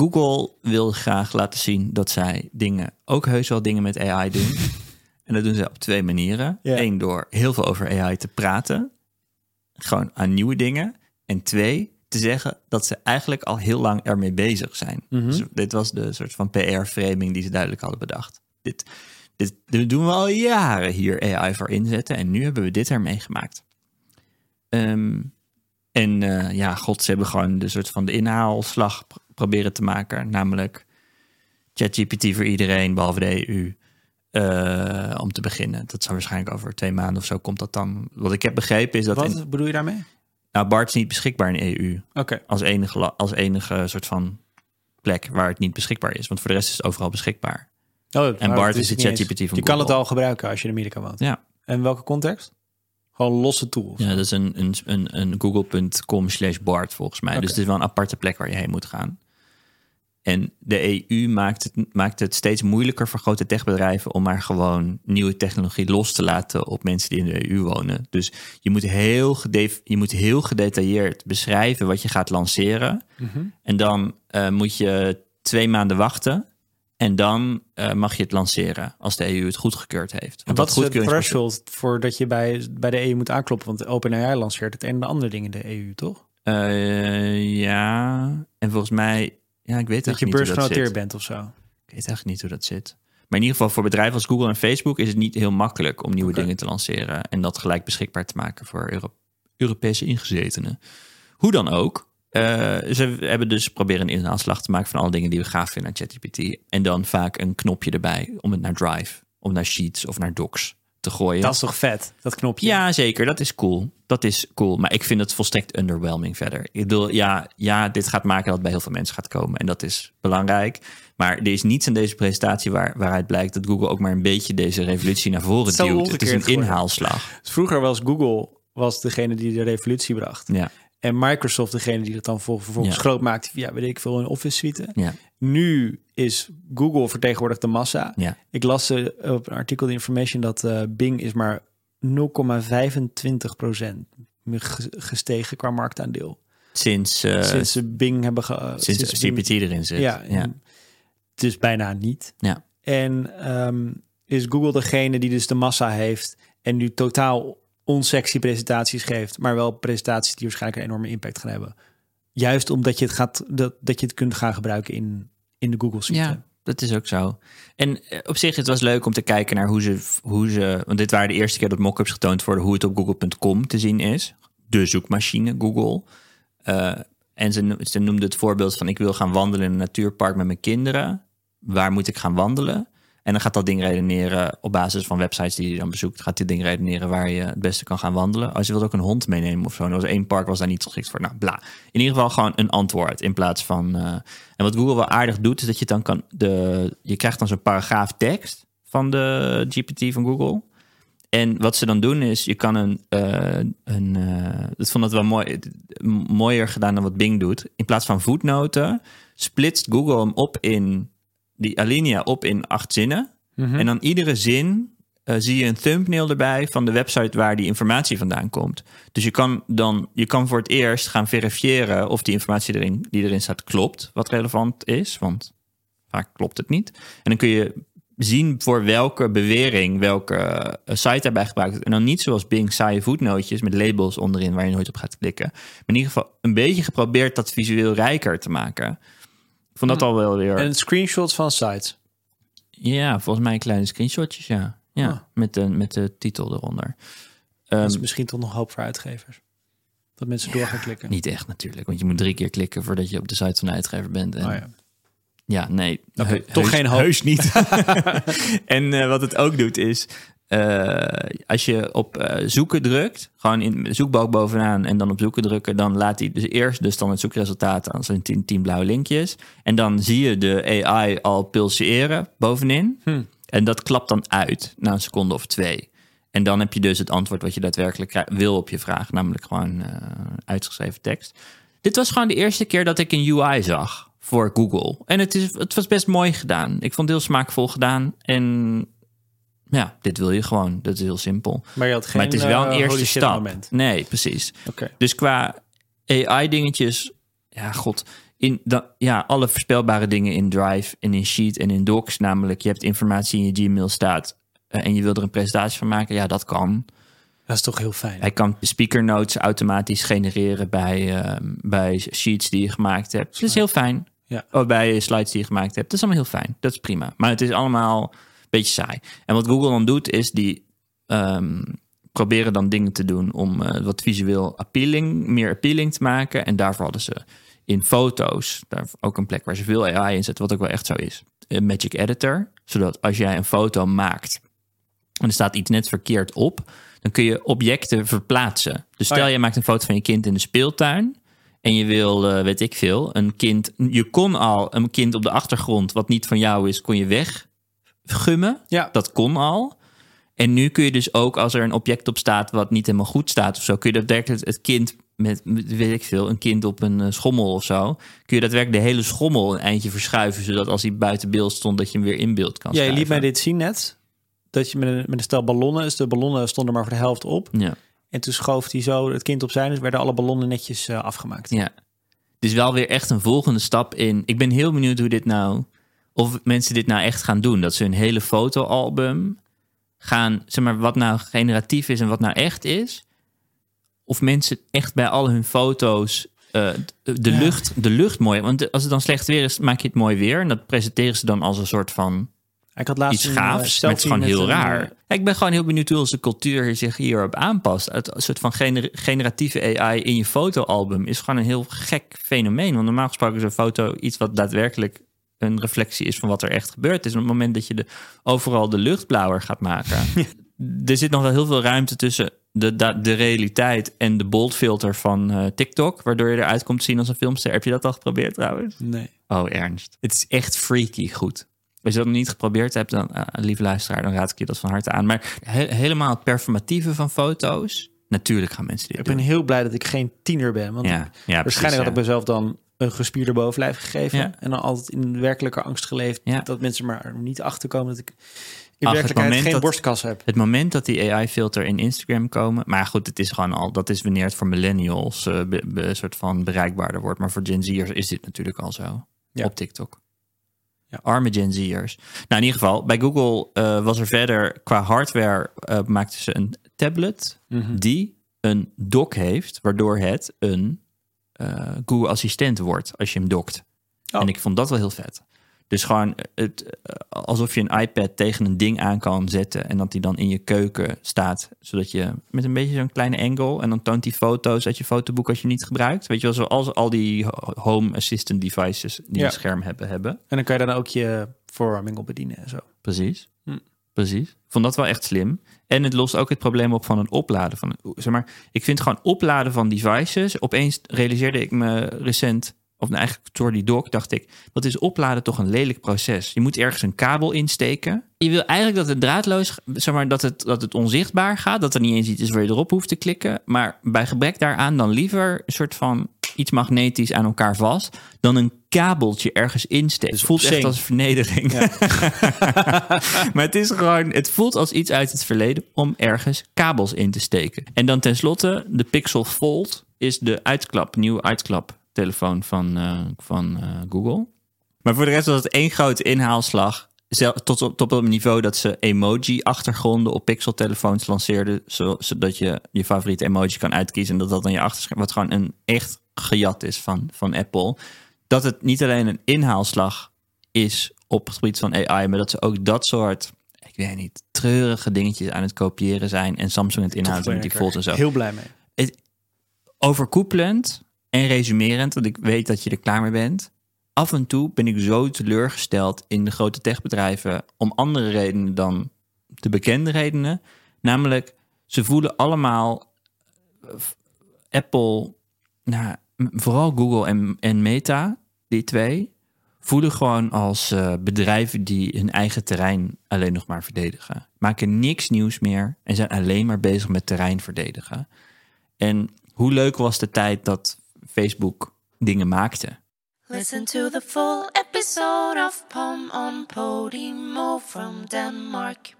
Google wil graag laten zien dat zij dingen, ook heus wel dingen met AI doen. en dat doen ze op twee manieren. Eén, door heel veel over AI te praten. Gewoon aan nieuwe dingen. En twee, te zeggen dat ze eigenlijk al heel lang ermee bezig zijn. Mhm. Dus dit was de soort van PR-framing die ze duidelijk hadden bedacht. Dit, dit, dit doen we al jaren hier AI voor inzetten. En nu hebben we dit ermee gemaakt. Ehm, en eh, ja, god, ze hebben gewoon de soort van de inhaalslag proberen te maken. Namelijk ChatGPT voor iedereen, behalve de EU. eh, om te beginnen. Dat zou waarschijnlijk over twee maanden of zo komt dat dan. Wat ik heb begrepen is dat... Wat in- bedoel je daarmee? nou, Bart is niet beschikbaar in de EU. Oké. Als enige, als enige soort van plek waar het niet beschikbaar is. Want voor de rest is het overal beschikbaar. Oh, En maar Bart is de. ChatGPT van Je kan het al gebruiken als je in Amerika woont. Ja, En welke context? Gewoon losse tools. ja dat is een, een, een, een google.com slash Bart volgens mij. Dus het is wel een aparte plek waar je heen moet gaan. En de EU maakt het, maakt het steeds moeilijker voor grote techbedrijven om maar gewoon nieuwe technologie los te laten op mensen die in de EU wonen. Dus je moet heel, je moet heel gedetailleerd beschrijven wat je gaat lanceren. Mhm. En dan eh, moet je twee maanden wachten. En dan eh, mag je het lanceren als de EU het goedgekeurd heeft. En wat is goedkeuringsproces- threshold voordat je bij, bij de EU moet aankloppen? Want OpenAI lanceert het een en de andere dingen in de EU, toch? Eh, ja, en volgens mij, ja, ik weet Dat je beursgenoteerd bent of zo. Ik weet eigenlijk niet hoe dat zit. Maar in ieder geval voor bedrijven als Google en Facebook is het niet heel makkelijk om nieuwe dingen te lanceren en dat gelijk beschikbaar te maken voor Euro- Europese ingezetenen. Hoe dan ook. eh, ze hebben dus proberen een inhaalslag te maken van alle dingen die we gaaf vinden aan ChatGPT. En dan vaak een knopje erbij om het naar Drive, of naar Sheets of naar Docs te gooien. Dat is toch vet, dat knopje? Ja, zeker. Dat is cool. Dat is cool. Maar ik vind het volstrekt underwhelming verder. Ik bedoel, ja, ja, dit gaat maken dat het bij heel veel mensen gaat komen. En dat is belangrijk. Maar er is niets in deze presentatie waar, waaruit blijkt dat Google ook maar een beetje deze revolutie naar voren duwt. Het is een inhaalslag. Vroeger was Google was degene die de revolutie bracht. Ja, En Microsoft degene die dat dan vol- vervolgens Ja. groot maakte. via, weet ik veel, een Office suite. ja, Nu is Google vertegenwoordigt de massa. ja. Ik las eh, op een artikel de information dat eh, Bing is maar 0,25% gestegen qua marktaandeel. Sinds, eh, sinds ze Bing hebben ge, sinds Bing- CPT erin zit. Ja, ja. dus bijna niet. Ja. En ehm, is Google degene die dus de massa heeft en nu totaal onsexy presentaties geeft, maar wel presentaties die waarschijnlijk een enorme impact gaan hebben. Juist omdat je het gaat dat, dat je het kunt gaan gebruiken in, in de Google Suite. Ja, dat is ook zo. En eh, op zich, het was leuk om te kijken naar hoe ze, hoe ze... Want dit waren de eerste keer dat mock-ups getoond worden... hoe het op google.com te zien is. De zoekmachine Google. Eh, en ze, ze noemde het voorbeeld van... ik wil gaan wandelen in een natuurpark met mijn kinderen. Waar moet ik gaan wandelen? En dan gaat dat ding redeneren op basis van websites die je dan bezoekt. Gaat dit ding redeneren waar je het beste kan gaan wandelen. Als je wilt ook een hond meenemen of zo. En was één park was daar niet geschikt voor. Nou, bla. In ieder geval gewoon een antwoord in plaats van. eh, en wat Google wel aardig doet, is dat je dan kan. De, je krijgt dan zo'n paragraaf tekst van de GPT van Google. En wat ze dan doen is, je kan een, eh een eh, ik vond dat wel mooi, mooier gedaan dan wat Bing doet. In plaats van voetnoten, splitst Google hem op in die alinea op in acht zinnen. Mhm. En dan iedere zin eh, zie je een thumbnail erbij van de website waar die informatie vandaan komt. Dus je kan dan, je kan voor het eerst gaan verifiëren of die informatie erin, die erin staat klopt, wat relevant is, want vaak klopt het niet. En dan kun je zien voor welke bewering welke eh, site daarbij gebruikt wordt. En dan niet zoals Bing saaie voetnootjes met labels onderin waar je nooit op gaat klikken. Maar in ieder geval een beetje geprobeerd dat visueel rijker te maken. Vond dat al wel weer... En screenshots van sites. Ja, volgens mij kleine screenshotjes, ja. Ja, Ah. met, de, met de titel eronder. dat is Ehm, misschien toch nog hoop voor uitgevers. Dat mensen door gaan klikken. niet echt natuurlijk, want je moet drie keer klikken voordat je op de site van de uitgever bent. En, Oh ja. ja. nee. Oké, heu- toch heus- geen hoop. Heus niet. en eh, wat het ook doet is, eh, als je op eh, zoeken drukt, gewoon in de zoekbalk bovenaan en dan op zoeken drukken, dan laat hij dus eerst de standaard zoekresultaten aan zijn tien, tien blauwe linkjes. En dan zie je de AI al pulseren bovenin. Hm. En dat klapt dan uit na een seconde of twee. En dan heb je dus het antwoord wat je daadwerkelijk wil op je vraag, namelijk gewoon eh, uitgeschreven tekst. Dit was gewoon de eerste keer dat ik een UI zag voor Google. En het, is, het was best mooi gedaan. Ik vond het heel smaakvol gedaan. En ja, dit wil je gewoon. Dat is heel simpel. Maar je had geen maar het is wel een eh, eerste stap. moment. Nee, precies. Dus qua AI-dingetjes, ja, god. in dan, ja, alle voorspelbare dingen in Drive en in Sheet en in Docs. Namelijk, je hebt informatie in je Gmail staat eh, en je wil er een presentatie van maken. Ja, dat kan. Dat is toch heel fijn. Hij kan speaker notes automatisch genereren bij, uh, bij sheets die je gemaakt hebt. Dat is heel fijn. Ja. Oh, bij slides die je gemaakt hebt. Dat is allemaal heel fijn. Dat is prima. Maar het is allemaal beetje saai. En wat Google dan doet, is die um, proberen dan dingen te doen om uh, wat visueel appealing, meer appealing te maken. En daarvoor hadden ze in foto's, daar ook een plek waar ze veel AI in zetten, wat ook wel echt zo is. Een Magic Editor, zodat als jij een foto maakt en er staat iets net verkeerd op, dan kun je objecten verplaatsen. Dus stel Oh ja. je maakt een foto van je kind in de speeltuin en je wil, uh, weet ik veel, een kind. Je kon al een kind op de achtergrond wat niet van jou is, kon je weggummen. Ja. Dat kon al. En nu kun je dus ook, als er een object op staat wat niet helemaal goed staat of zo, kun je daadwerkelijk het kind met, weet ik veel, een kind op een uh, schommel of zo, kun je daadwerkelijk de hele schommel een eindje verschuiven, zodat als hij buiten beeld stond, dat je hem weer in beeld kan Ja, je liet mij dit zien net. Dat je met een, met een stel ballonnen, dus de ballonnen stonden maar voor de helft op. Ja. En toen schoof hij zo het kind opzij, dus werden alle ballonnen netjes uh, afgemaakt. Ja. Dus wel weer echt een volgende stap in. Ik ben heel benieuwd hoe dit nou, of mensen dit nou echt gaan doen. Dat ze een hele fotoalbum gaan, zeg maar, wat nou generatief is en wat nou echt is. Of mensen echt bij al hun foto's uh, de, Ja. lucht, de lucht mooi. Want als het dan slecht weer is, maak je het mooi weer. En dat presenteren ze dan als een soort van Ik had laatst iets gaafs. uh, maar het is gewoon heel een, raar. Ja, ik ben gewoon heel benieuwd hoe onze cultuur zich hierop aanpast. Het soort van gener- generatieve AI in je fotoalbum is gewoon een heel gek fenomeen. Want normaal gesproken is een foto iets wat daadwerkelijk een reflectie is van wat er echt gebeurd is. En op het moment dat je de, overal de lucht blauwer gaat maken, er zit nog wel heel veel ruimte tussen de, de, de realiteit en de boldfilter van uh, TikTok, waardoor je eruit komt te zien als een filmster. Heb je dat al geprobeerd trouwens? Nee. Oh, ernst. Het is echt freaky goed. Als je dat nog niet geprobeerd hebt, dan, uh, lieve luisteraar, dan raad ik je dat van harte aan. Maar he helemaal het performatieve van foto's, natuurlijk gaan mensen dit Ik doen. ben heel blij dat ik geen tiener ben. Want Ja, ik- ja, precies, waarschijnlijk had ja. ik mezelf dan een gespierder bovenlijf gegeven. Ja. En dan altijd in werkelijke angst geleefd. Ja. Dat mensen maar niet achterkomen dat ik in het werkelijkheid geen dat- borstkas heb. Het moment dat die AI-filter in Instagram komen, maar goed, het is gewoon al, dat is wanneer het voor millennials uh, be, be, een soort van bereikbaarder wordt. Maar voor Gen Z'ers is dit natuurlijk al zo Ja. op TikTok. Ja. Arme Gen Z'ers. Nou, in ieder geval, bij Google uh, was er verder qua hardware uh, maakten ze een tablet Mhm. die een dock heeft, waardoor het een uh, Google Assistent wordt als je hem dokt. Oh. En ik vond dat wel heel vet. Dus gewoon het, uh, alsof je een iPad tegen een ding aan kan zetten en dat die dan in je keuken staat, zodat je met een beetje zo'n kleine angle en dan toont die foto's uit je fotoboek als je niet gebruikt. Weet je wel, zoals al die home assistant devices die Ja. een scherm hebben hebben. En dan kan je dan ook je verwarming op bedienen en zo. Precies. Precies. Vond dat wel echt slim. En het lost ook het probleem op van het opladen. Van, zeg maar, ik vind gewoon opladen van devices. Opeens realiseerde ik me recent, of nou eigenlijk door die doc, dacht ik, wat is opladen toch een lelijk proces? Je moet ergens een kabel insteken. Je wil eigenlijk dat het draadloos, zeg maar, dat het, dat het onzichtbaar gaat. Dat er niet eens iets is waar je erop hoeft te klikken. Maar bij gebrek daaraan dan liever een soort van iets magnetisch aan elkaar vast, dan een kabeltje ergens insteken. Dus het voelt echt als vernedering. maar het is gewoon, het voelt als iets uit het verleden om ergens kabels in te steken. En dan tenslotte, de Pixel Fold is de uitklap, nieuwe uitklaptelefoon van, uh, van uh, Google. Maar voor de rest was het één grote inhaalslag. Zel, tot, op, tot op het niveau dat ze emoji-achtergronden op Pixel-telefoons lanceerden. Zodat je je favoriete emoji kan uitkiezen. En dat dat dan je achterscherm. Wat gewoon een echt gejat is van, van Apple. Dat het niet alleen een inhaalslag is op het gebied van AI. Maar dat ze ook dat soort, ik weet niet, treurige dingetjes aan het kopiëren zijn. En Samsung het inhouden met die Fold en zo. Heel blij mee. Het, overkoepelend en resumerend. Want ik weet dat je er klaar mee bent af en toe ben ik zo teleurgesteld in de grote techbedrijven om andere redenen dan de bekende redenen. Namelijk, ze voelen allemaal uh, Apple, nou, vooral Google en, Meta, die twee, voelen gewoon als uh, bedrijven die hun eigen terrein alleen nog maar verdedigen. Maken niks nieuws meer en zijn alleen maar bezig met terrein verdedigen. En hoe leuk was de tijd dat Facebook dingen maakte? Listen to the full episode of Pom on Podimo from Denmark.